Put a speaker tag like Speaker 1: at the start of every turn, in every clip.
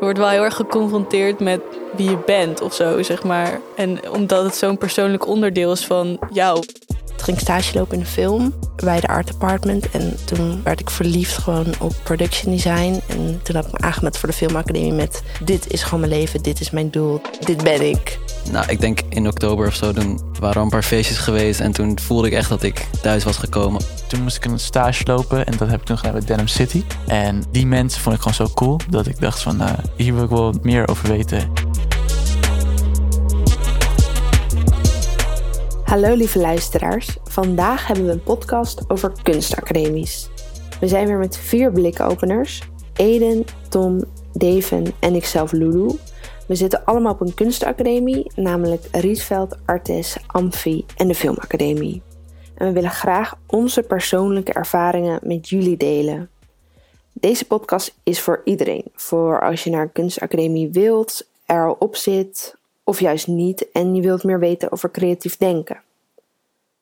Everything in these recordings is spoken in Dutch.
Speaker 1: wordt wel heel erg geconfronteerd met wie je bent of zo, zeg maar. En omdat het zo'n persoonlijk onderdeel is van jou.
Speaker 2: Ik ging stage lopen in een film bij de Art Department. En toen werd ik verliefd gewoon op production design. En toen had ik me aangemeld voor de filmacademie met... dit is gewoon mijn leven, dit is mijn doel, dit ben ik.
Speaker 3: Nou, ik denk in oktober of zo, toen waren er een paar feestjes geweest. En toen voelde ik echt dat ik thuis was gekomen.
Speaker 4: Toen moest ik een stage lopen en dat heb ik toen gedaan bij Denim City. En die mensen vond ik gewoon zo cool dat ik dacht van, nou, hier wil ik wel meer over weten.
Speaker 2: Hallo lieve luisteraars. Vandaag hebben we een podcast over kunstacademies. We zijn weer met vier blikopeners. Eden, Tom, Deven en ikzelf Lulu. We zitten allemaal op een kunstacademie, namelijk Rietveld, Artes, Amfi en de Filmacademie. En we willen graag onze persoonlijke ervaringen met jullie delen. Deze podcast is voor iedereen. Voor als je naar een kunstacademie wilt, er al op zit of juist niet en je wilt meer weten over creatief denken.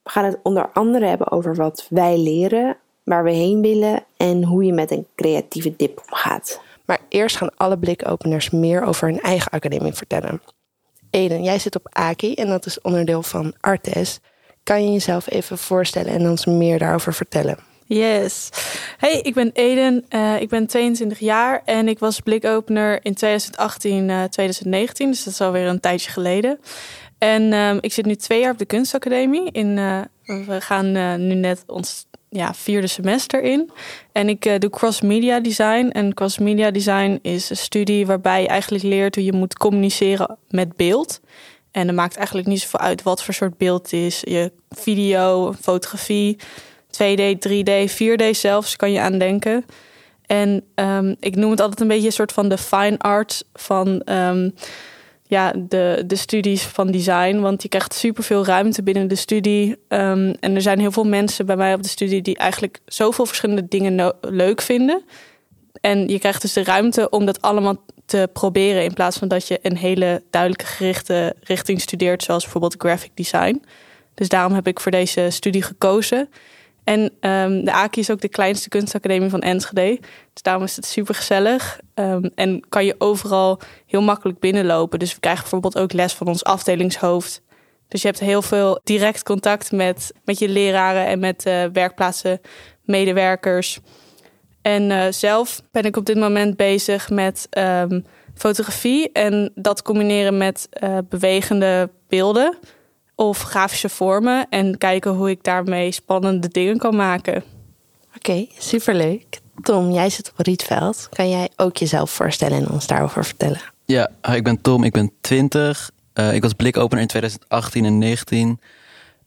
Speaker 2: We gaan het onder andere hebben over wat wij leren, waar we heen willen en hoe je met een creatieve dip omgaat. Maar eerst gaan alle blikopeners meer over hun eigen academie vertellen. Eden, jij zit op AKI en dat is onderdeel van Artes. Kan je jezelf even voorstellen en ons meer daarover vertellen?
Speaker 1: Yes. Hey, ik ben Eden. Uh, ik ben 22 jaar en ik was blikopener in 2018, uh, 2019. Dus dat is alweer een tijdje geleden. En um, ik zit nu twee jaar op de kunstacademie. In, uh, we gaan nu net ons ja, vierde semester in. En ik doe cross media design. En cross media design is een studie waarbij je eigenlijk leert hoe je moet communiceren met beeld. En dat maakt eigenlijk niet zoveel uit wat voor soort beeld het is. Je video, fotografie, 2D, 3D, 4D zelfs kan je aan denken. En um, ik noem het altijd een beetje een soort van de fine art van um, ja, de, de studies van design. Want je krijgt superveel ruimte binnen de studie. Um, en er zijn heel veel mensen bij mij op de studie die eigenlijk zoveel verschillende dingen leuk vinden. En je krijgt dus de ruimte om dat allemaal te proberen. In plaats van dat je een hele duidelijke gerichte richting studeert, zoals bijvoorbeeld graphic design. Dus daarom heb ik voor deze studie gekozen. En um, de AKI is ook de kleinste kunstacademie van Enschede. Dus daarom is het super gezellig. Um, en kan je overal heel makkelijk binnenlopen. Dus we krijgen bijvoorbeeld ook les van ons afdelingshoofd. Dus je hebt heel veel direct contact met, met je leraren en met uh, werkplaatsen, medewerkers. En uh, zelf ben ik op dit moment bezig met um, fotografie en dat combineren met uh, bewegende beelden of grafische vormen en kijken hoe ik daarmee spannende dingen kan maken.
Speaker 2: Oké, okay, superleuk. Tom, jij zit op Rietveld. Kan jij ook jezelf voorstellen en ons daarover vertellen?
Speaker 3: Ja, ik ben Tom, ik ben 20. Uh, ik was blikopener in 2018 en 19.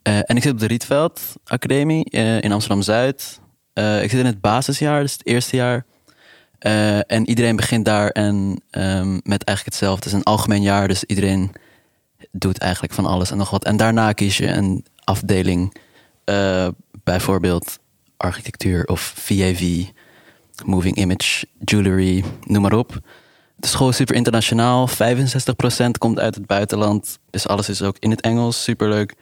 Speaker 3: Uh, en ik zit op de Rietveld Academie uh, in Amsterdam-Zuid. ik zit in het basisjaar, dus het eerste jaar. en iedereen begint daar en um, met eigenlijk hetzelfde. Het is een algemeen jaar, dus iedereen doet eigenlijk van alles en nog wat. En daarna kies je een afdeling, uh, bijvoorbeeld architectuur of VAV, moving image, jewelry, noem maar op. De school is super internationaal, 65% komt uit het buitenland, dus alles is ook in het Engels, superleuk.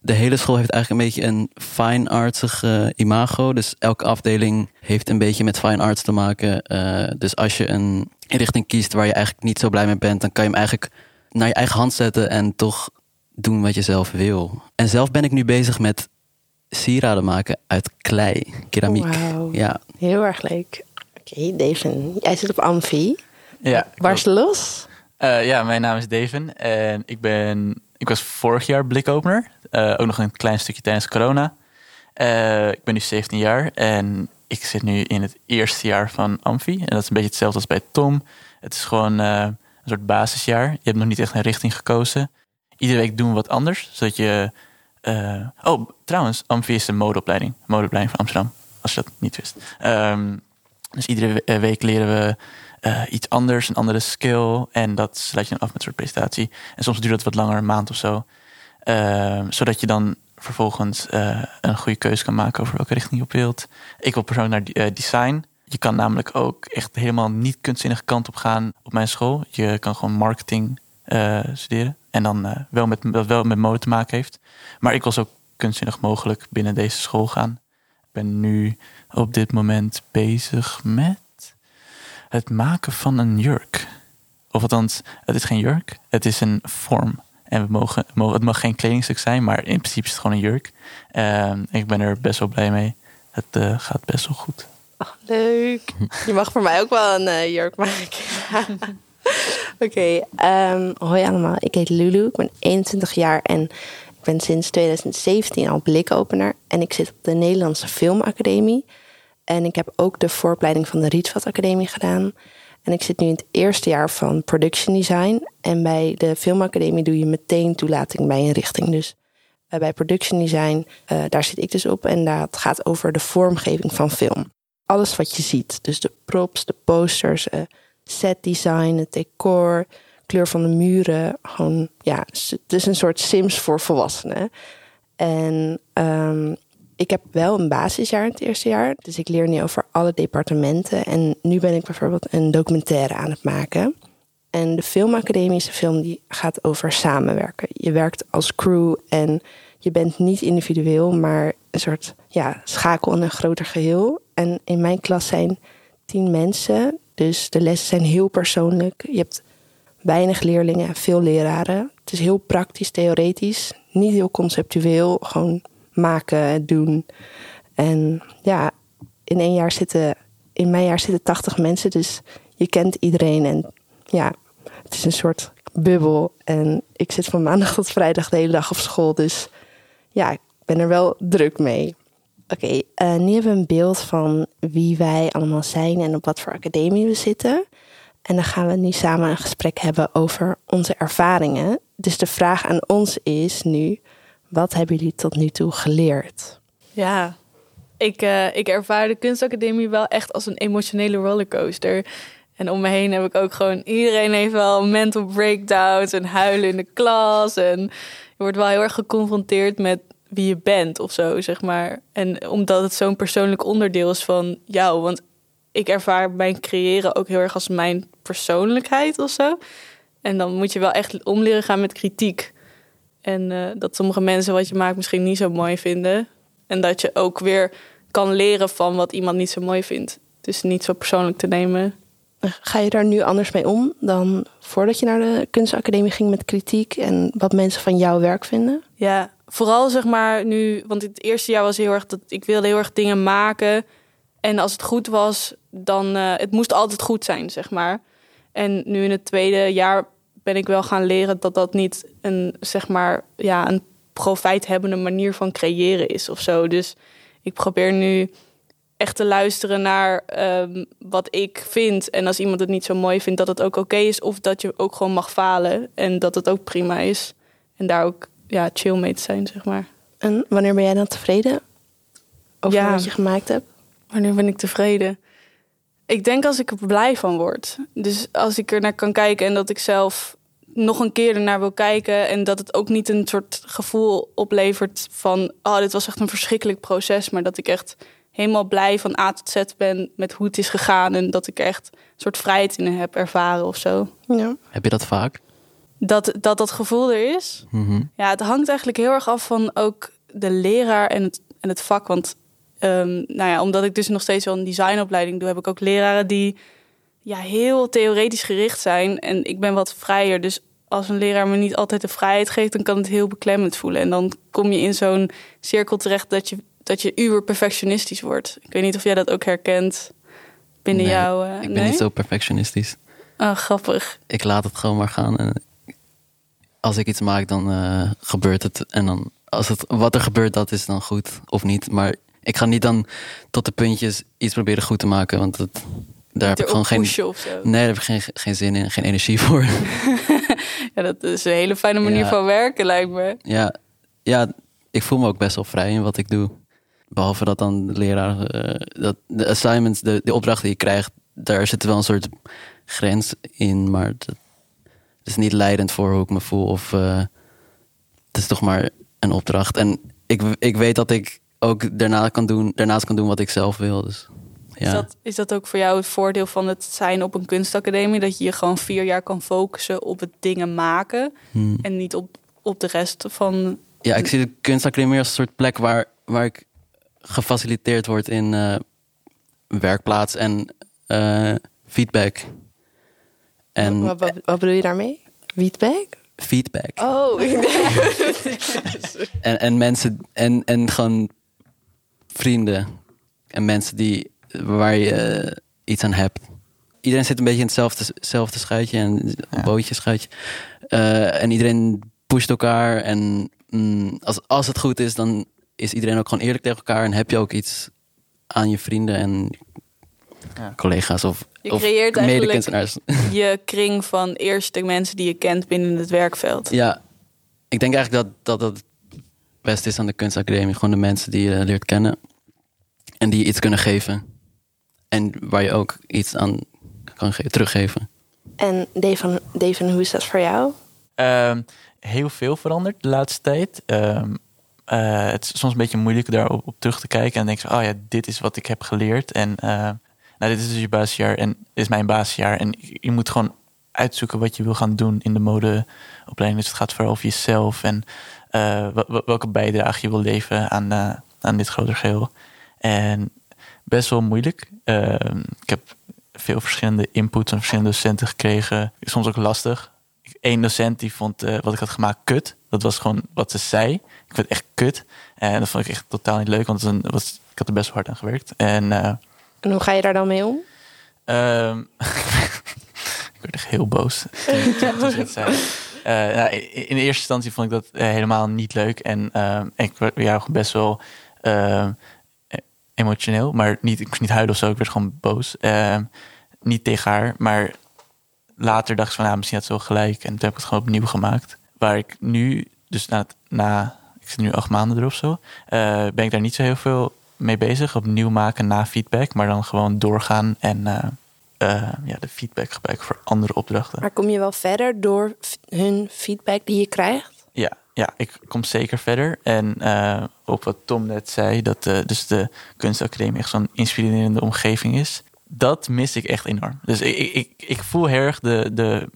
Speaker 3: De hele school heeft eigenlijk een beetje een fine artsig imago. Dus elke afdeling heeft een beetje met fine arts te maken. Uh, dus als je een richting kiest waar je eigenlijk niet zo blij mee bent, dan kan je hem eigenlijk naar je eigen hand zetten en toch doen wat je zelf wil. En zelf ben ik nu bezig met sieraden maken uit klei, keramiek.
Speaker 2: Wow.
Speaker 3: Ja.
Speaker 2: Heel erg leuk. Oké, okay, Devin, jij zit op Amfi.
Speaker 4: Ja.
Speaker 2: Waar is los?
Speaker 4: Uh, ja, mijn naam is Devin en ik ben, ik was vorig jaar blikopener. Uh, ook nog een klein stukje tijdens corona. Uh, ik ben nu 17 jaar en ik zit nu in het eerste jaar van Amfi. En dat is een beetje hetzelfde als bij Tom. Het is gewoon een soort basisjaar. Je hebt nog niet echt een richting gekozen. Iedere week doen we wat anders, zodat je... Uh, oh, trouwens, Amfi is een modeopleiding. Modeopleiding van Amsterdam, als je dat niet wist. Um, dus iedere week leren we uh, iets anders, een andere skill. En dat sluit je dan af met een soort presentatie. En soms duurt het wat langer, een maand of zo. Uh, zodat je dan vervolgens een goede keuze kan maken over welke richting je op wilt. Ik wil persoonlijk naar design. Je kan namelijk ook echt helemaal niet kunstzinnige kant op gaan op mijn school. Je kan gewoon marketing uh, studeren. En dan uh, wel met, wel met mode te maken heeft. Maar ik wil zo kunstzinnig mogelijk binnen deze school gaan. Ik ben nu op dit moment bezig met het maken van een jurk. Of althans, het is geen jurk, het is een vorm. En we mogen, het mag geen kledingstuk zijn, maar in principe is het gewoon een jurk. Ehm, ik ben er best wel blij mee. Het eh, gaat best wel goed.
Speaker 2: Oh, leuk. Je mag voor mij ook wel een eh, jurk maken. Oké, ehm, hoi allemaal. Ik heet Lulu. Ik ben 21 jaar en ik ben sinds 2017 al blikopener. En ik zit op de Nederlandse Filmacademie. En ik heb ook de vooropleiding van de Rietveld Academie gedaan. En ik zit nu in het eerste jaar van production design. En bij de Filmacademie doe je meteen toelating bij een richting. Dus uh, bij production design, uh, daar zit ik dus op. En dat gaat over de vormgeving van film. Alles wat je ziet. Dus de props, de posters, uh, set design, het decor, kleur van de muren. Gewoon, ja, het is een soort Sims voor volwassenen. En um, ik heb wel een basisjaar in het eerste jaar. Dus ik leer nu over alle departementen. En nu ben ik bijvoorbeeld een documentaire aan het maken. En de filmacademie is een film die gaat over samenwerken. Je werkt als crew en je bent niet individueel, maar een soort ja, schakel in een groter geheel. En in mijn klas zijn tien mensen. Dus de lessen zijn heel persoonlijk. Je hebt weinig leerlingen en veel leraren. Het is heel praktisch, theoretisch. Niet heel conceptueel. Gewoon maken, doen. En ja, in één jaar zitten, in mijn jaar zitten 80 mensen, dus je kent iedereen. En ja, het is een soort bubbel. En ik zit van maandag tot vrijdag de hele dag op school, dus ja, ik ben er wel druk mee. Oké, uh, nu hebben we een beeld van wie wij allemaal zijn en op wat voor academie we zitten. En dan gaan we nu samen een gesprek hebben over onze ervaringen. Dus de vraag aan ons is nu: wat hebben jullie tot nu toe geleerd?
Speaker 1: Ja, ik, uh, ik ervaar de kunstacademie wel echt als een emotionele rollercoaster. En om me heen heb ik ook gewoon... Iedereen heeft wel mental breakdowns en huilen in de klas. En je wordt wel heel erg geconfronteerd met wie je bent of zo, zeg maar. En omdat het zo'n persoonlijk onderdeel is van jou. Want ik ervaar mijn creëren ook heel erg als mijn persoonlijkheid of zo. En dan moet je wel echt om leren gaan met kritiek. En uh, dat sommige mensen wat je maakt misschien niet zo mooi vinden. En dat je ook weer kan leren van wat iemand niet zo mooi vindt. Dus niet zo persoonlijk te nemen.
Speaker 2: Ga je daar nu anders mee om dan voordat je naar de kunstacademie ging met kritiek en wat mensen van jouw werk vinden?
Speaker 1: Ja, vooral zeg maar nu, want het eerste jaar was heel erg dat ik wilde heel erg dingen maken. En als het goed was, dan uh, het moest altijd goed zijn, zeg maar. En nu in het tweede jaar ben ik wel gaan leren dat dat niet een, zeg maar, ja, een profijthebbende manier van creëren is of zo. Dus ik probeer nu echt te luisteren naar um, wat ik vind. En als iemand het niet zo mooi vindt, dat het ook oké is. Of dat je ook gewoon mag falen en dat het ook prima is. En daar ook ja, chill mee te zijn, zeg maar.
Speaker 2: En wanneer ben jij dan tevreden over ja, wat je gemaakt hebt?
Speaker 1: Wanneer ben ik tevreden? Ik denk als ik er blij van word. Dus als ik er naar kan kijken en dat ik zelf nog een keer ernaar wil kijken. En dat het ook niet een soort gevoel oplevert van... oh, dit was echt een verschrikkelijk proces. Maar dat ik echt helemaal blij van A tot Z ben met hoe het is gegaan. En dat ik echt een soort vrijheid in heb ervaren of zo.
Speaker 2: Ja.
Speaker 3: Heb je dat vaak?
Speaker 1: Dat dat, dat gevoel er is?
Speaker 3: Mm -hmm.
Speaker 1: Ja, het hangt eigenlijk heel erg af van ook de leraar en het, en het vak. Want um, nou ja, omdat ik dus nog steeds wel een designopleiding doe... heb ik ook leraren die ja, heel theoretisch gericht zijn. En ik ben wat vrijer. Dus als een leraar me niet altijd de vrijheid geeft, dan kan het heel beklemmend voelen. En dan kom je in zo'n cirkel terecht dat je, dat je uber perfectionistisch wordt. Ik weet niet of jij dat ook herkent binnen
Speaker 3: nee,
Speaker 1: jou. Uh,
Speaker 3: ik ben
Speaker 1: nee?
Speaker 3: niet zo perfectionistisch.
Speaker 1: Oh, grappig.
Speaker 3: Ik laat het gewoon maar gaan. En als ik iets maak, dan uh, gebeurt het. En dan, als het, wat er gebeurt, dat is dan goed of niet. Maar ik ga niet dan tot de puntjes iets proberen goed te maken. Want het, daar heb ik gewoon geen. Nee, daar heb ik geen, geen zin in, geen energie voor.
Speaker 1: ja, dat is een hele fijne manier ja. van werken, lijkt me.
Speaker 3: Ja, ja, ik voel me ook best wel vrij in wat ik doe. Behalve dat dan de leraar, uh, dat de assignments, de, de opdrachten die je krijgt, daar zit wel een soort grens in, maar dat is niet leidend voor hoe ik me voel. Of uh, het is toch maar een opdracht. En ik, ik weet dat ik ook daarna kan doen, daarnaast kan doen wat ik zelf wil. Dus. Ja.
Speaker 1: Is, dat, is dat ook voor jou het voordeel van het zijn op een kunstacademie? Dat je je gewoon vier jaar kan focussen op het dingen maken
Speaker 3: hmm.
Speaker 1: en niet op, op de rest van.
Speaker 3: Ja, ik zie de kunstacademie als een soort plek waar, waar ik gefaciliteerd word in uh, werkplaats en uh, feedback. En
Speaker 2: wat, wat, wat bedoel je daarmee? Feedback?
Speaker 3: feedback.
Speaker 2: Oh, ik denk...
Speaker 3: En, en mensen en, en gewoon vrienden en mensen die waar je eh, iets aan hebt. Iedereen zit een beetje in hetzelfde, hetzelfde schuitje en
Speaker 4: Ja.
Speaker 3: bootje schuitje. Eh, en iedereen pusht elkaar. En mm, als, als het goed is, dan is iedereen ook gewoon eerlijk tegen elkaar. En heb je ook iets aan je vrienden en
Speaker 4: Ja.
Speaker 3: collega's of,
Speaker 1: Je
Speaker 3: of
Speaker 1: creëert eigenlijk
Speaker 3: medekunstenaars.
Speaker 1: je kring van eerst de mensen die je kent binnen het werkveld.
Speaker 3: Ja, ik denk eigenlijk dat dat, dat het beste is aan de kunstacademie. Gewoon de mensen die je leert kennen. En die je iets kunnen geven. En waar je ook iets aan kan ge- teruggeven.
Speaker 2: En Devin, Devin, hoe is dat voor jou?
Speaker 4: Ehm, heel veel veranderd de laatste tijd. Ehm, eh, het is soms een beetje moeilijk daarop op terug te kijken. En denk je, oh ja, dit is wat ik heb geleerd. En eh, nou, dit is dus je basisjaar en dit is mijn basisjaar. En je, moet gewoon uitzoeken wat je wil gaan doen in de modeopleiding. Dus het gaat vooral over jezelf en eh, welke bijdrage je wil leveren aan, eh, aan dit grotere geheel. En best wel moeilijk. Ehm, ik heb veel verschillende inputs van verschillende docenten gekregen. Soms ook lastig. Eén docent die vond eh, wat ik had gemaakt kut. Dat was gewoon wat ze zei. Ik vond het echt kut. En dat vond ik echt totaal niet leuk, want het was ik had er best hard aan gewerkt. En
Speaker 2: En hoe ga je daar dan mee om?
Speaker 4: Ehm, ik werd echt heel boos. Eh, nou, in, eerste instantie vond ik dat eh, helemaal niet leuk. En ehm, ik werd ja, best wel ehm, eh, emotioneel. Maar niet, ik moest niet huilen of zo. Ik werd gewoon boos. Niet tegen haar. Maar later dacht ik van, nou, misschien had ze wel gelijk. En toen heb ik het gewoon opnieuw gemaakt. Waar ik nu, dus na, na ik zit nu acht maanden erop zo, eh, ben ik daar niet zo heel veel mee bezig. Opnieuw maken na feedback, maar dan gewoon doorgaan en eh, eh, ja, de feedback gebruiken voor andere opdrachten.
Speaker 2: Maar kom je wel verder door hun feedback die je krijgt?
Speaker 4: Ja, ja, ik kom zeker verder. En eh, op wat Tom net zei, dat dus de kunstacademie echt zo'n inspirerende omgeving is. Dat mis ik echt enorm. Dus ik, ik, ik, voel heel erg de, de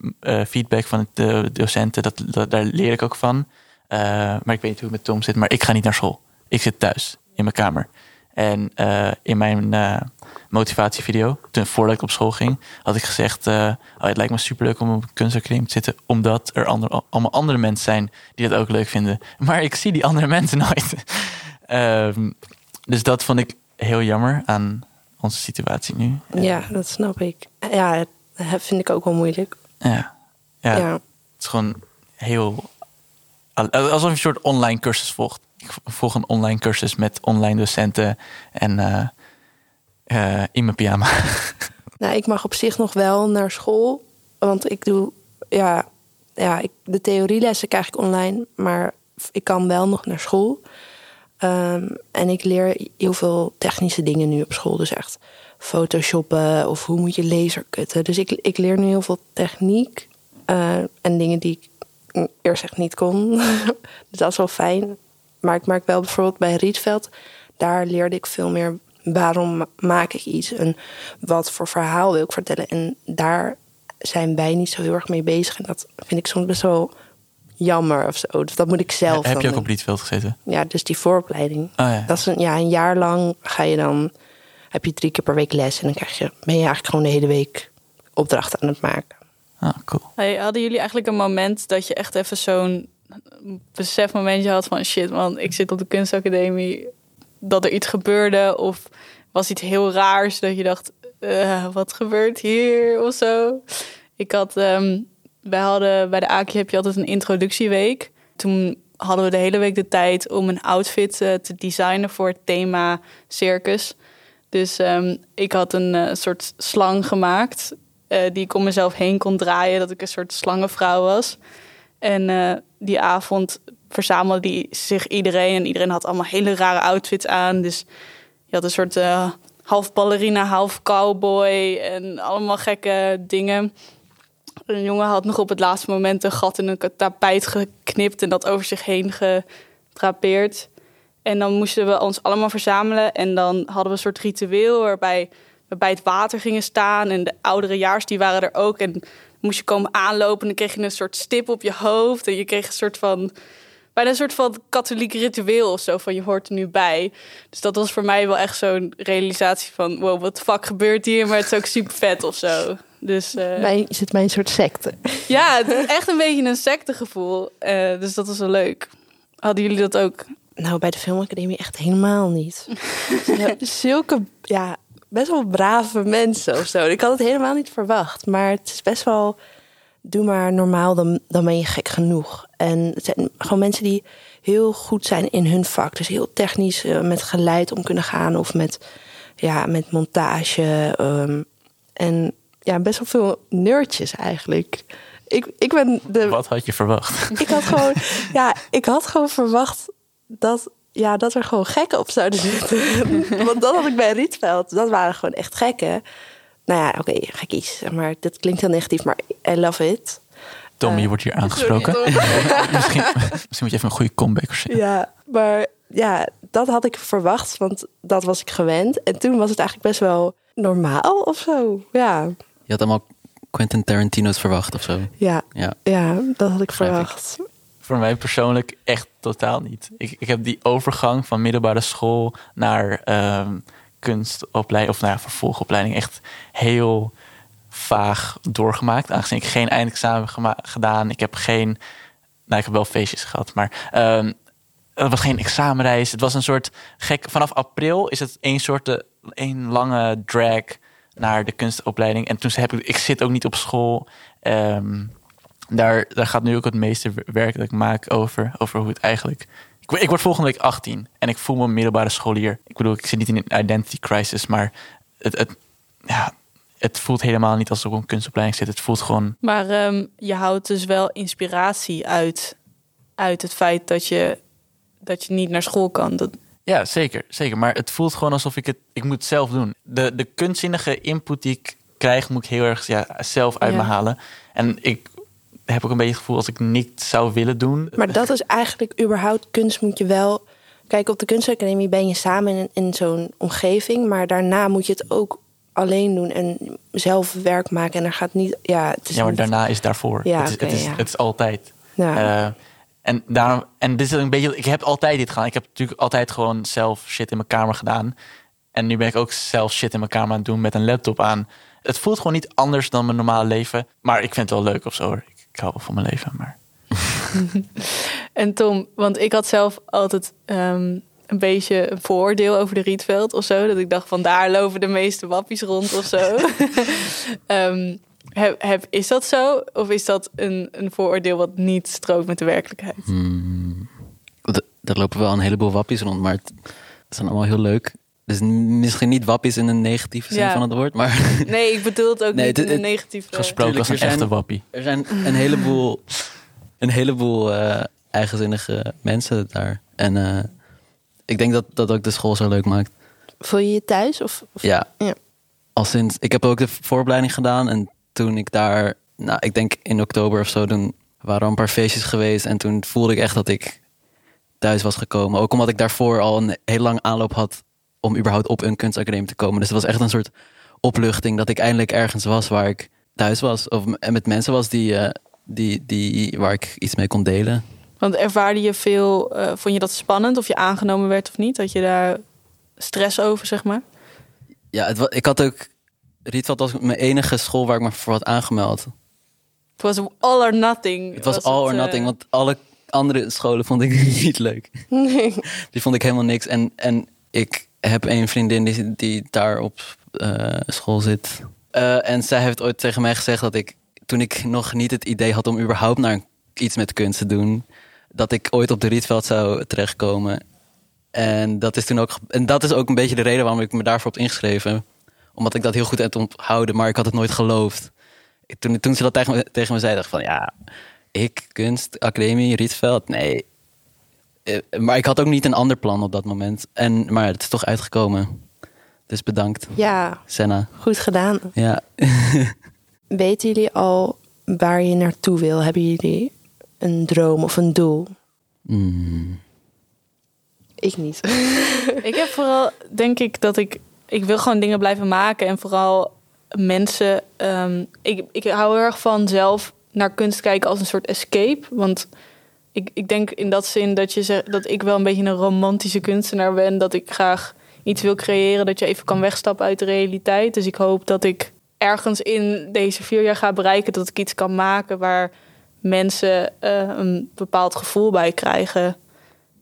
Speaker 4: feedback van de docenten. Dat, dat, daar leer ik ook van. Maar ik weet niet hoe het met Tom zit. Maar ik ga niet naar school. Ik zit thuis in mijn kamer. En eh, in mijn eh, motivatievideo, toen voordat ik op school ging, had ik gezegd: eh, oh, Het lijkt me superleuk om op een kunstacademie te zitten, omdat er andere, allemaal andere mensen zijn die dat ook leuk vinden. Maar ik zie die andere mensen nooit. Ehm, dus dat vond ik heel jammer aan onze situatie nu.
Speaker 2: Ja, dat snap ik. Ja, dat vind ik ook wel moeilijk.
Speaker 4: Ja, ja,
Speaker 2: Ja.
Speaker 4: het is gewoon heel. Alsof je een soort online cursus volgt. Ik volg een online cursus met online docenten en eh, in mijn pyjama.
Speaker 2: Nou, ik mag op zich nog wel naar school. Want ik doe, ja, ja ik, de theorielessen krijg ik online. Maar ik kan wel nog naar school. Ehm, en ik leer heel veel technische dingen nu op school. Dus echt photoshoppen of hoe moet je laser kutten. Dus ik, ik leer nu heel veel techniek. eh, en dingen die ik eerst echt niet kon. dus dat is wel fijn. Maar ik merk wel bijvoorbeeld bij Rietveld... daar leerde ik veel meer waarom ma- maak ik iets... en wat voor verhaal wil ik vertellen. En daar zijn wij niet zo heel erg mee bezig. En dat vind ik soms best wel jammer of zo. Dus dat moet ik zelf
Speaker 4: Heb
Speaker 2: dan
Speaker 4: je ook op Rietveld gezeten?
Speaker 2: Ja, dus die vooropleiding.
Speaker 4: Oh ja.
Speaker 2: Dat is een, ja, een jaar lang ga je dan... heb je drie keer per week les... en dan krijg je, ben je eigenlijk gewoon de hele week opdrachten aan het maken.
Speaker 4: Ah, cool.
Speaker 1: Hey, hadden jullie eigenlijk een moment dat je echt even zo'n besefmomentje had van shit man, ik zit op de kunstacademie, dat er iets gebeurde of was iets heel raars dat je dacht, eh, wat gebeurt hier of zo? Ik had, ehm, wij hadden bij de AKI heb je altijd een introductieweek. Toen hadden we de hele week de tijd om een outfit eh, te designen voor het thema circus. Dus ehm, ik had een eh, soort slang gemaakt. die ik om mezelf heen kon draaien. Dat ik een soort slangenvrouw was. En eh, die avond verzamelde die zich iedereen. En iedereen had allemaal hele rare outfits aan. Dus je had een soort eh, half ballerina, half cowboy. En allemaal gekke dingen. Een jongen had nog op het laatste moment een gat in een tapijt geknipt. En dat over zich heen gedrapeerd. En dan moesten we ons allemaal verzamelen. En dan hadden we een soort ritueel waarbij we bij het water gingen staan. En de oudere jaars die waren er ook. En moest je komen aanlopen en dan kreeg je een soort stip op je hoofd. En je kreeg een soort van... bijna een soort van katholiek ritueel of zo. Van je hoort er nu bij. Dus dat was voor mij wel echt zo'n realisatie van... wow, wat fuck gebeurt hier? Maar het is ook super vet of zo. Dus eh,
Speaker 2: Bij, is het mijn soort secte?
Speaker 1: ja, het is echt een beetje een sectegevoel. Eh dus dat was wel leuk. Hadden jullie dat ook?
Speaker 2: Nou, bij de Filmacademie echt helemaal niet. Ja, zulke, ja, best wel brave mensen of zo. Ik had het helemaal niet verwacht. Maar het is best wel, doe maar normaal, dan, dan ben je gek genoeg. En het zijn gewoon mensen die heel goed zijn in hun vak. Dus heel technisch eh, met geluid om kunnen gaan. Of met, ja, met montage. ehm, en ja, best wel veel nerdjes eigenlijk. Ik, ik ben de,
Speaker 4: Wat had je verwacht?
Speaker 2: ik had gewoon, ja, ik had gewoon verwacht dat, ja, dat er gewoon gekken op zouden zitten. Want dat had ik bij Rietveld. Dat waren gewoon echt gekken. Nou ja, oké, gekkies. Maar dat klinkt heel negatief, maar I love it.
Speaker 4: Tom, je wordt hier aangesproken. misschien, misschien moet je even een goede comeback verzinnen.
Speaker 2: Ja, maar ja, dat had ik verwacht, want dat was ik gewend. En toen was het eigenlijk best wel normaal of zo. Ja,
Speaker 3: Je had allemaal Quentin Tarantino's verwacht of zo.
Speaker 2: ja,
Speaker 3: Ja.
Speaker 2: ja dat had ik
Speaker 4: ik. Voor mij persoonlijk echt totaal niet. Ik, ik heb die overgang van middelbare school naar ehm, kunstopleiding of naar vervolgopleiding echt heel vaag doorgemaakt. Aangezien ik geen eindexamen gedaan. Ik heb geen, nou ik heb wel feestjes gehad, maar ehm, het was geen examenreis. Het was een soort gek. Vanaf april is het een soort eh, een lange drag naar de kunstopleiding. En toen heb ik, ik zit ook niet op school. Ehm, daar, daar gaat nu ook het meeste werk dat ik maak over. Over hoe het eigenlijk. Ik, ik word volgende week 18 en ik voel me een middelbare scholier. Ik bedoel, ik zit niet in een identity crisis, maar het, het, ja, het voelt helemaal niet alsof ik op een kunstopleiding zit. Het voelt gewoon.
Speaker 1: Maar ehm, je houdt dus wel inspiratie uit, uit het feit dat je, dat je niet naar school kan. Dat,
Speaker 4: Ja, zeker, zeker. Maar het voelt gewoon alsof ik het. Ik moet het zelf doen. De, de kunstzinnige input die ik krijg, moet ik heel erg ja, zelf uit
Speaker 2: Ja.
Speaker 4: me halen. En ik heb ook een beetje het gevoel als ik niet zou willen doen.
Speaker 2: Maar dat is eigenlijk überhaupt kunst moet je wel. Kijk, op de kunstacademie ben je samen in, in zo'n omgeving, maar daarna moet je het ook alleen doen en zelf werk maken. En er gaat niet. Ja, het is
Speaker 4: Ja, maar
Speaker 2: niet-
Speaker 4: daarna is daarvoor.
Speaker 2: Ja,
Speaker 4: het, is, het, is,
Speaker 2: ja.
Speaker 4: het is altijd.
Speaker 2: Ja.
Speaker 4: Eh, en daarom, en dit is een beetje, ik heb altijd dit gedaan. Ik heb natuurlijk altijd gewoon zelf shit in mijn kamer gedaan. En nu ben ik ook zelf shit in mijn kamer aan het doen met een laptop aan. Het voelt gewoon niet anders dan mijn normale leven. Maar ik vind het wel leuk of zo hoor. Ik, hou wel van mijn leven. Maar
Speaker 1: En Tom, want ik had zelf altijd ehm, een beetje een vooroordeel over de Rietveld of zo. Dat ik dacht van daar lopen de meeste wappies rond of zo. Ehm, heb, heb, is dat zo? Of is dat een, een vooroordeel wat niet strookt met de werkelijkheid?
Speaker 3: Hmm. Er lopen wel een heleboel wappies rond, maar het, het zijn allemaal heel leuk. Dus misschien niet wappies in een negatieve zin
Speaker 1: Ja.
Speaker 3: van het woord, maar
Speaker 1: Nee, ik bedoel het ook
Speaker 3: Nee,
Speaker 1: niet
Speaker 3: het-
Speaker 1: in een negatieve...
Speaker 4: gesproken als een
Speaker 3: zijn-
Speaker 4: echte wappie.
Speaker 3: er zijn een heleboel, een heleboel eh, eigenzinnige mensen daar. En eh, ik denk dat dat ook de school zo leuk maakt.
Speaker 2: Voel je je thuis? Of, of-
Speaker 3: Ja.
Speaker 2: Ja.
Speaker 3: Al sinds, ik heb ook de vooropleiding gedaan en toen ik daar, nou, ik denk in oktober of zo, toen waren er een paar feestjes geweest en toen voelde ik echt dat ik thuis was gekomen. Ook omdat ik daarvoor al een heel lang aanloop had om überhaupt op een kunstacademie te komen. Dus het was echt een soort opluchting dat ik eindelijk ergens was waar ik thuis was. Of en met mensen was die, eh, die, die, waar ik iets mee kon delen.
Speaker 1: Want ervaarde je veel... eh, vond je dat spannend of je aangenomen werd of niet? Had je daar stress over, zeg maar?
Speaker 3: Ja, het, ik had ook, Rietveld was mijn enige school waar ik me voor had aangemeld.
Speaker 1: Het was all or nothing.
Speaker 3: Het was all or
Speaker 1: eh,
Speaker 3: nothing, want alle andere scholen vond ik niet leuk.
Speaker 2: Nee.
Speaker 3: Die vond ik helemaal niks. En, en ik heb een vriendin die, die daar op eh, school zit. Eh, en zij heeft ooit tegen mij gezegd dat ik, toen ik nog niet het idee had om überhaupt naar iets met kunst te doen, dat ik ooit op de Rietveld zou terechtkomen. En dat is toen ook, en dat is ook een beetje de reden waarom ik me daarvoor heb ingeschreven. Omdat ik dat heel goed heb onthouden, maar ik had het nooit geloofd. Toen, toen ze dat tegen me, tegen me zei, dacht ik van ja, ik, kunst, academie, Rietveld, nee. Eh, Maar ik had ook niet een ander plan op dat moment. En, maar het is toch uitgekomen. Dus bedankt,
Speaker 2: ja,
Speaker 3: Senna.
Speaker 2: goed gedaan.
Speaker 3: Ja.
Speaker 2: Weten jullie al waar je naartoe wil? Hebben jullie een droom of een doel?
Speaker 3: Mm.
Speaker 2: Ik niet.
Speaker 1: Ik heb vooral, denk ik, dat ik... Ik wil gewoon dingen blijven maken. En vooral mensen... ehm, ik, ik hou heel erg van zelf naar kunst kijken als een soort escape. Want ik, ik denk in dat zin dat, je zegt, dat ik wel een beetje een romantische kunstenaar ben. Dat ik graag iets wil creëren dat je even kan wegstappen uit de realiteit. Dus ik hoop dat ik ergens in deze vier jaar ga bereiken dat ik iets kan maken waar mensen eh, een bepaald gevoel bij krijgen.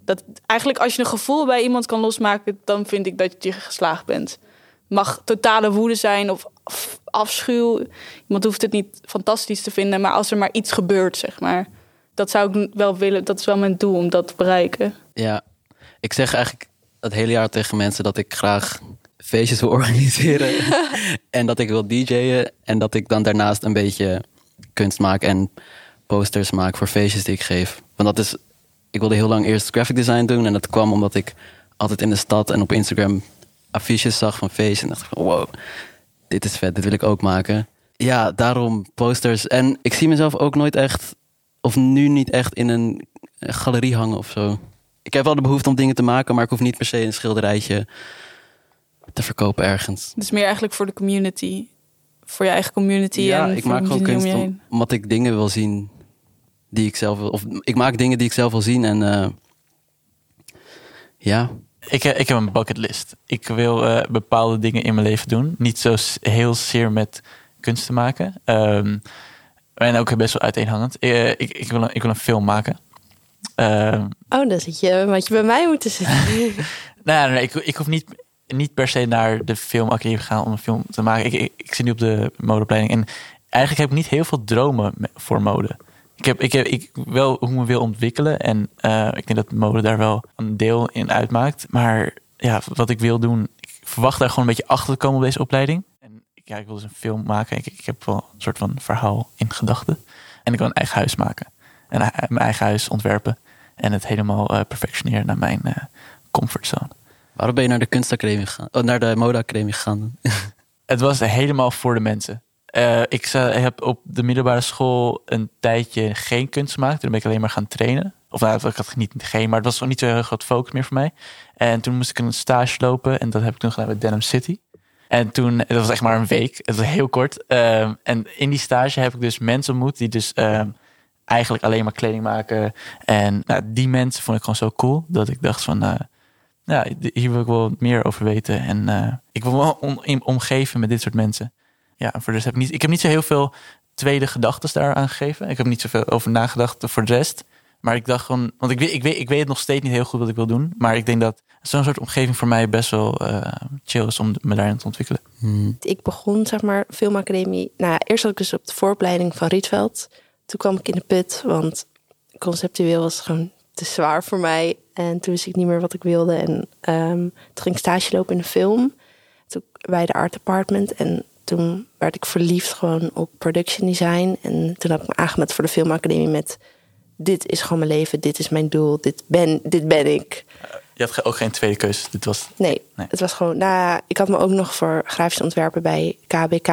Speaker 1: Dat eigenlijk als je een gevoel bij iemand kan losmaken, dan vind ik dat je geslaagd bent. Mag totale woede zijn of af- afschuw. Iemand hoeft het niet fantastisch te vinden, maar als er maar iets gebeurt, zeg maar. Dat zou ik wel willen, dat is wel mijn doel om dat te bereiken.
Speaker 3: Ja, ik zeg eigenlijk het hele jaar tegen mensen dat ik graag feestjes wil organiseren. en dat ik wil DJ'en. En dat ik dan daarnaast een beetje kunst maak en posters maak voor feestjes die ik geef. Want dat is, ik wilde heel lang eerst graphic design doen. En dat kwam omdat ik altijd in de stad en op Instagram affiches zag van feesten. En dacht ik van wow, dit is vet, dit wil ik ook maken. Ja, daarom posters. En ik zie mezelf ook nooit echt, of nu niet echt in een galerie hangen of zo. Ik heb wel de behoefte om dingen te maken, maar ik hoef niet per se een schilderijtje te verkopen ergens.
Speaker 1: Dus meer eigenlijk voor de community. Voor je eigen community.
Speaker 3: ja,
Speaker 1: en
Speaker 3: ik maak gewoon kunst
Speaker 1: om je heen.
Speaker 3: om- omdat ik dingen wil zien die ik zelf wil. Of ik maak dingen die ik zelf wil zien en eh, ja,
Speaker 4: Ik, eh, ik heb een bucketlist. Ik wil eh, bepaalde dingen in mijn leven doen. Niet zo heel zeer met kunst te maken. Ehm, en ook best wel uiteenhangend. Eh, ik, ik, wil een, ik wil een film maken. Ehm,
Speaker 2: Oh, dan zit je wat je bij mij moeten zitten.
Speaker 4: nou, nee, ik, ik hoef niet, niet per se naar de filmacademie te gaan om een film te maken. Ik, ik, ik zit nu op de modeopleiding. En eigenlijk heb ik niet heel veel dromen me- voor mode. Ik heb, ik heb ik wel hoe ik me wil ontwikkelen. En eh, ik denk dat mode daar wel een deel in uitmaakt. Maar ja, wat ik wil doen, ik verwacht daar gewoon een beetje achter te komen op deze opleiding. Ja, ik wil dus een film maken. Ik, ik heb wel een soort van verhaal in gedachten. En ik wil een eigen huis maken. En eh, mijn eigen huis ontwerpen. En het helemaal eh, perfectioneren naar mijn eh, comfortzone.
Speaker 3: waarom ben je naar de kunstacademie gegaan? Oh, naar de modeacademie gegaan?
Speaker 4: Het was helemaal voor de mensen. Ik heb op de middelbare school een tijdje geen kunst gemaakt. Toen ben ik alleen maar gaan trainen. Of nou, ik had niet geen, maar het was gewoon niet zo heel groot focus meer voor mij. En toen moest ik een stage lopen en dat heb ik toen gedaan bij Denim City. En toen, dat was echt maar een week, het was heel kort. Ehm, en in die stage heb ik dus mensen ontmoet die dus ehm, eigenlijk alleen maar kleding maken. En nou, die mensen vond ik gewoon zo cool dat ik dacht van, eh, ja, hier wil ik wel meer over weten. En eh, ik wil wel om, omgeven met dit soort mensen. Ja, voor heb ik niet, ik heb niet zo heel veel tweede gedachten daaraan gegeven. Ik heb niet zoveel over nagedacht voor de rest. Maar ik dacht gewoon, want ik weet, ik weet, ik weet het nog steeds niet heel goed wat ik wil doen. Maar ik denk dat zo'n soort omgeving voor mij best wel eh, chill is om me daarin te ontwikkelen.
Speaker 3: Hmm.
Speaker 2: ik begon, zeg maar, filmacademie. Nou, ja, eerst zat ik dus op de vooropleiding van Rietveld. Toen kwam ik in de put, want conceptueel was het gewoon te zwaar voor mij. En toen wist ik niet meer wat ik wilde. En ehm, toen ging ik stage lopen in een film. Toen bij de Art Department. En toen werd ik verliefd gewoon op production design. En toen heb ik me aangemeld voor de filmacademie met... Dit is gewoon mijn leven, dit is mijn doel, dit ben, dit ben ik.
Speaker 4: Je had ook geen tweede keuze. Dit was,
Speaker 2: Nee,
Speaker 4: Nee.
Speaker 2: het was gewoon. Nou, ik had me ook nog voor grafisch ontwerpen bij KBK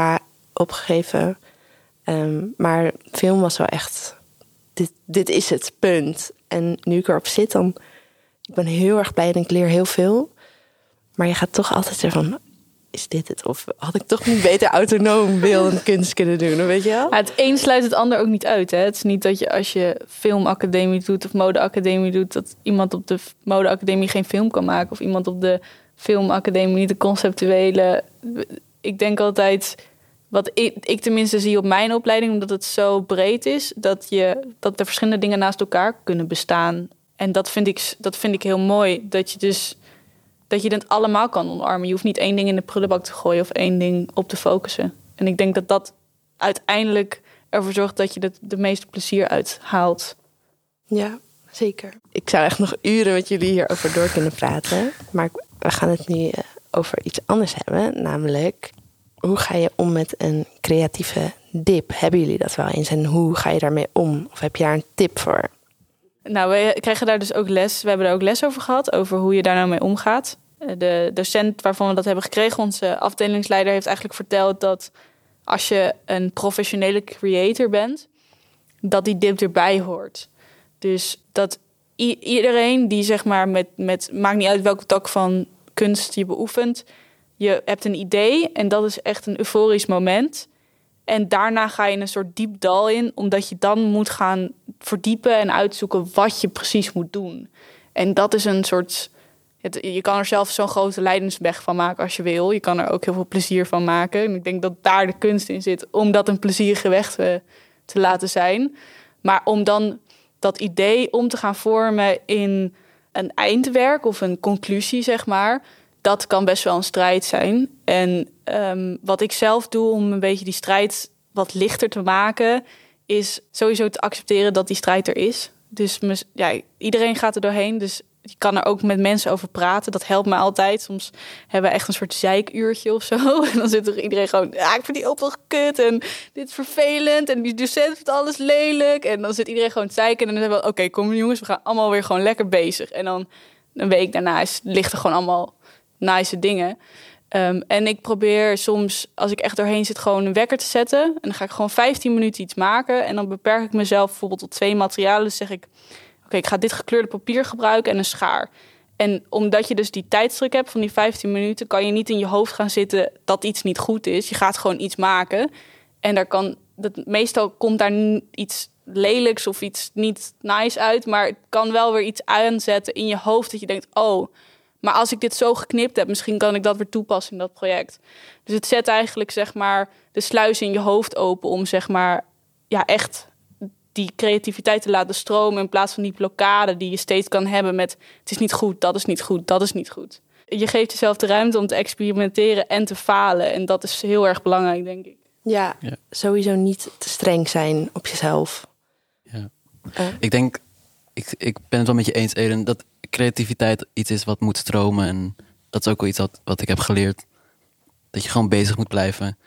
Speaker 2: opgegeven. Ehm, maar film was wel echt. Dit, dit is het, punt. En nu ik erop zit, dan. Ik ben heel erg blij en ik leer heel veel. Maar je gaat toch altijd zeggen van. Is dit het? Of had ik toch niet beter autonoom beeldend kunst kunnen doen? Weet je wel?
Speaker 1: Het een sluit het ander ook niet uit. Hè? Het is niet dat je als je filmacademie doet of modeacademie doet, dat iemand op de modeacademie geen film kan maken. Of iemand op de filmacademie niet de conceptuele. Ik denk altijd, wat ik, ik tenminste zie op mijn opleiding, omdat het zo breed is, dat, je, dat er verschillende dingen naast elkaar kunnen bestaan. En dat vind ik, dat vind ik heel mooi. Dat je dus dat je het allemaal kan omarmen. Je hoeft niet één ding in de prullenbak te gooien of één ding op te focussen. En ik denk dat dat uiteindelijk ervoor zorgt dat je er de meeste plezier uit haalt.
Speaker 2: Ja, zeker. Ik zou echt nog uren met jullie hierover door kunnen praten. Maar we gaan het nu eh, over iets anders hebben. Namelijk, hoe ga je om met een creatieve dip? Hebben jullie dat wel eens? En hoe ga je daarmee om? Of heb je daar een tip voor?
Speaker 1: Nou, we krijgen daar dus ook les. We hebben daar ook les over gehad, over hoe je daar nou mee omgaat. Eh, De docent waarvan we dat hebben gekregen, onze afdelingsleider, heeft eigenlijk verteld dat als je een professionele creator bent, dat die dip erbij hoort. Dus dat iedereen die zeg maar met, met, maakt niet uit welke tak van kunst je beoefent, je hebt een idee en dat is echt een euforisch moment. En daarna ga je een soort diep dal in, omdat je dan moet gaan verdiepen en uitzoeken wat je precies moet doen. En dat is een soort. Je kan er zelf zo'n grote lijdensweg van maken als je wil. Je kan er ook heel veel plezier van maken. En ik denk dat daar de kunst in zit om dat een plezierige te laten zijn. Maar om dan dat idee om te gaan vormen in een eindwerk of een conclusie, zeg maar. Dat kan best wel een strijd zijn. En ehm, wat ik zelf doe om een beetje die strijd wat lichter te maken, is sowieso te accepteren dat die strijd er is. Dus ja, iedereen gaat er doorheen. Dus je kan er ook met mensen over praten. Dat helpt me altijd. Soms hebben we echt een soort zeikuurtje of zo. En dan zit er iedereen gewoon... Ja, ik vind die opdracht kut en dit is vervelend. En die docent vindt alles lelijk. En dan zit iedereen gewoon te zeiken. En dan hebben we... Oké, kom jongens, we gaan allemaal weer gewoon lekker bezig. En dan een week daarna is, ligt er gewoon allemaal nice dingen. Ehm, en ik probeer soms, als ik echt doorheen zit, gewoon een wekker te zetten. En dan ga ik gewoon 15 minuten iets maken. En dan beperk ik mezelf bijvoorbeeld tot twee materialen. Dus zeg ik, ik ga dit gekleurde papier gebruiken en een schaar. En omdat je dus die tijdstruk hebt van die 15 minuten, kan je niet in je hoofd gaan zitten dat iets niet goed is. Je gaat gewoon iets maken. En daar kan, dat, meestal komt daar iets lelijks of iets niet nice uit. Maar het kan wel weer iets aanzetten in je hoofd dat je denkt, oh maar als ik dit zo geknipt heb, misschien kan ik dat weer toepassen in dat project. Dus het zet eigenlijk zeg maar de sluis in je hoofd open om zeg maar ja echt die creativiteit te laten stromen in plaats van die blokkade die je steeds kan hebben met het is niet goed, dat is niet goed, dat is niet goed. Je geeft jezelf de ruimte om te experimenteren en te falen en dat is heel erg belangrijk denk ik.
Speaker 2: Ja, sowieso niet te streng zijn op jezelf.
Speaker 3: Ja. Uh. Ik denk, ik, ik ben het wel met je eens Eden, dat creativiteit iets is wat moet stromen. En dat is ook wel iets wat, wat ik heb geleerd. Dat je gewoon bezig moet blijven.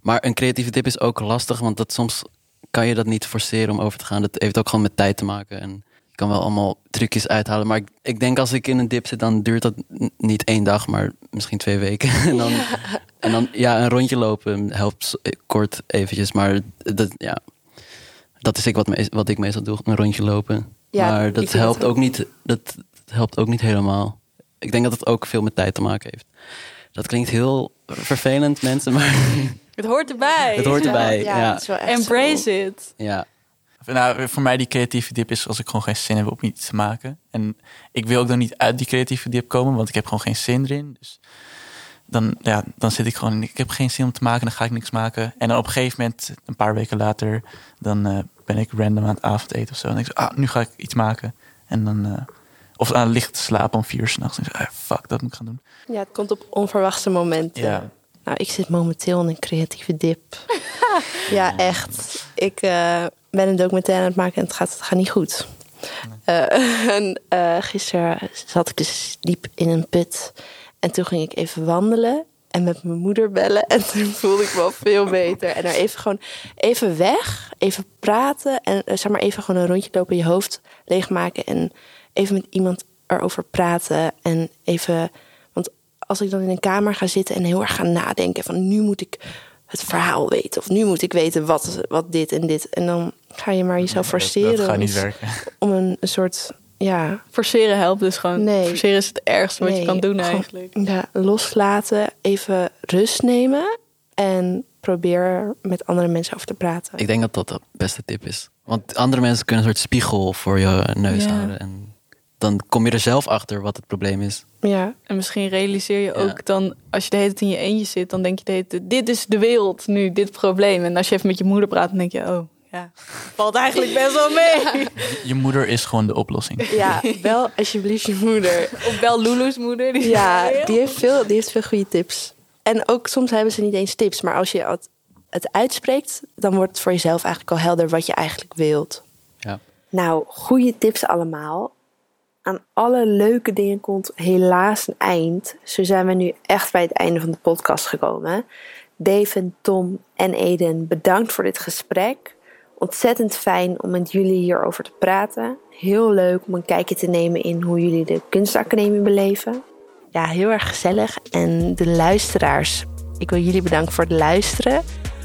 Speaker 3: Maar een creatieve dip is ook lastig, want dat soms kan je dat niet forceren om over te gaan. Dat heeft ook gewoon met tijd te maken. En je kan wel allemaal trucjes uithalen. Maar ik, ik denk als ik in een dip zit, dan duurt dat niet één dag, maar misschien twee weken. en, dan, en dan, ja, een rondje lopen helpt kort eventjes. Maar dat, ja, dat is ik wat, me, wat ik meestal doe, een rondje lopen. Ja, maar dat helpt ook niet. Dat, helpt ook niet helemaal. Ik denk dat het ook veel met tijd te maken heeft. Dat klinkt heel vervelend, mensen, maar...
Speaker 1: Het hoort erbij.
Speaker 3: Het hoort erbij, ja.
Speaker 1: ja. Embrace it.
Speaker 3: Ja.
Speaker 4: Nou, voor mij die creatieve dip is als ik gewoon geen zin heb om iets te maken. En ik wil ook dan niet uit die creatieve dip komen, want ik heb gewoon geen zin erin. Dus dan, ja, dan zit ik gewoon, ik heb geen zin om te maken, dan ga ik niks maken. En dan op een gegeven moment, een paar weken later, dan uh, ben ik random aan het avondeten of zo. En ik, ah, nu ga ik iets maken. En dan... Uh, of aan licht te slapen om vier uur s'nachts. En ah, fuck, dat moet ik gaan doen.
Speaker 2: Ja, het komt op onverwachte momenten. Ja. Nou, ik zit momenteel in een creatieve dip. ja, echt. Ik uh, ben een documentaire aan het maken en het gaat, het gaat niet goed. Uh, en, uh, gisteren zat ik dus diep in een put. En toen ging ik even wandelen en met mijn moeder bellen. En toen voelde ik me wel veel beter. En er even gewoon even weg, even praten. En zeg maar even gewoon een rondje lopen, je hoofd leegmaken. En even met iemand erover praten en even. Als ik dan in een kamer ga zitten en heel erg ga nadenken van nu moet ik het verhaal weten of nu moet ik weten wat, wat dit en dit. En dan ga je maar jezelf forceren.
Speaker 4: Dat, gaat niet werken.
Speaker 2: Om een, een soort ja.
Speaker 1: Forceren helpt dus gewoon. Nee. Forceren is het ergste wat je kan doen eigenlijk.
Speaker 2: Ja, loslaten, even rust nemen en probeer met andere mensen over te praten.
Speaker 3: Ik denk dat dat de beste tip is. Want andere mensen kunnen een soort spiegel voor je neus houden. En dan kom je er zelf achter wat het probleem is.
Speaker 1: Ja, en misschien realiseer je ook dan, als je de hele tijd in je eentje zit, dan denk je de hele tijd, dit is de wereld nu, dit probleem. En als je even met je moeder praat, dan denk je, oh, ja, valt eigenlijk best wel mee.
Speaker 4: Je moeder is gewoon de oplossing.
Speaker 2: Ja, bel alsjeblieft je moeder.
Speaker 1: Of bel Lulu's moeder.
Speaker 2: Die ja, die heeft, veel, die heeft veel goede tips. En ook soms hebben ze niet eens tips, maar als je het, het uitspreekt, dan wordt het voor jezelf eigenlijk al helder wat je eigenlijk wilt.
Speaker 3: Ja.
Speaker 2: Nou, goede tips allemaal aan alle leuke dingen komt helaas een eind. Zo zijn we nu echt bij het einde van de podcast gekomen. David, Tom en Eden, bedankt voor dit gesprek. Ontzettend fijn om met jullie hierover te praten. Heel leuk om een kijkje te nemen in hoe jullie de kunstacademie beleven. Ja, heel erg gezellig. En de luisteraars, ik wil jullie bedanken voor het luisteren.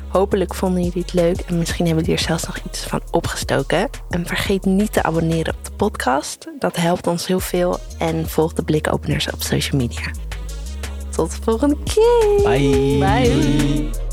Speaker 2: Hopelijk vonden jullie het leuk en misschien hebben jullie er zelfs nog iets van opgestoken. En vergeet niet te abonneren op de podcast. Dat helpt ons heel veel. En volg de blikopeners op social media. Tot de volgende keer.
Speaker 3: Bye.
Speaker 1: Bye.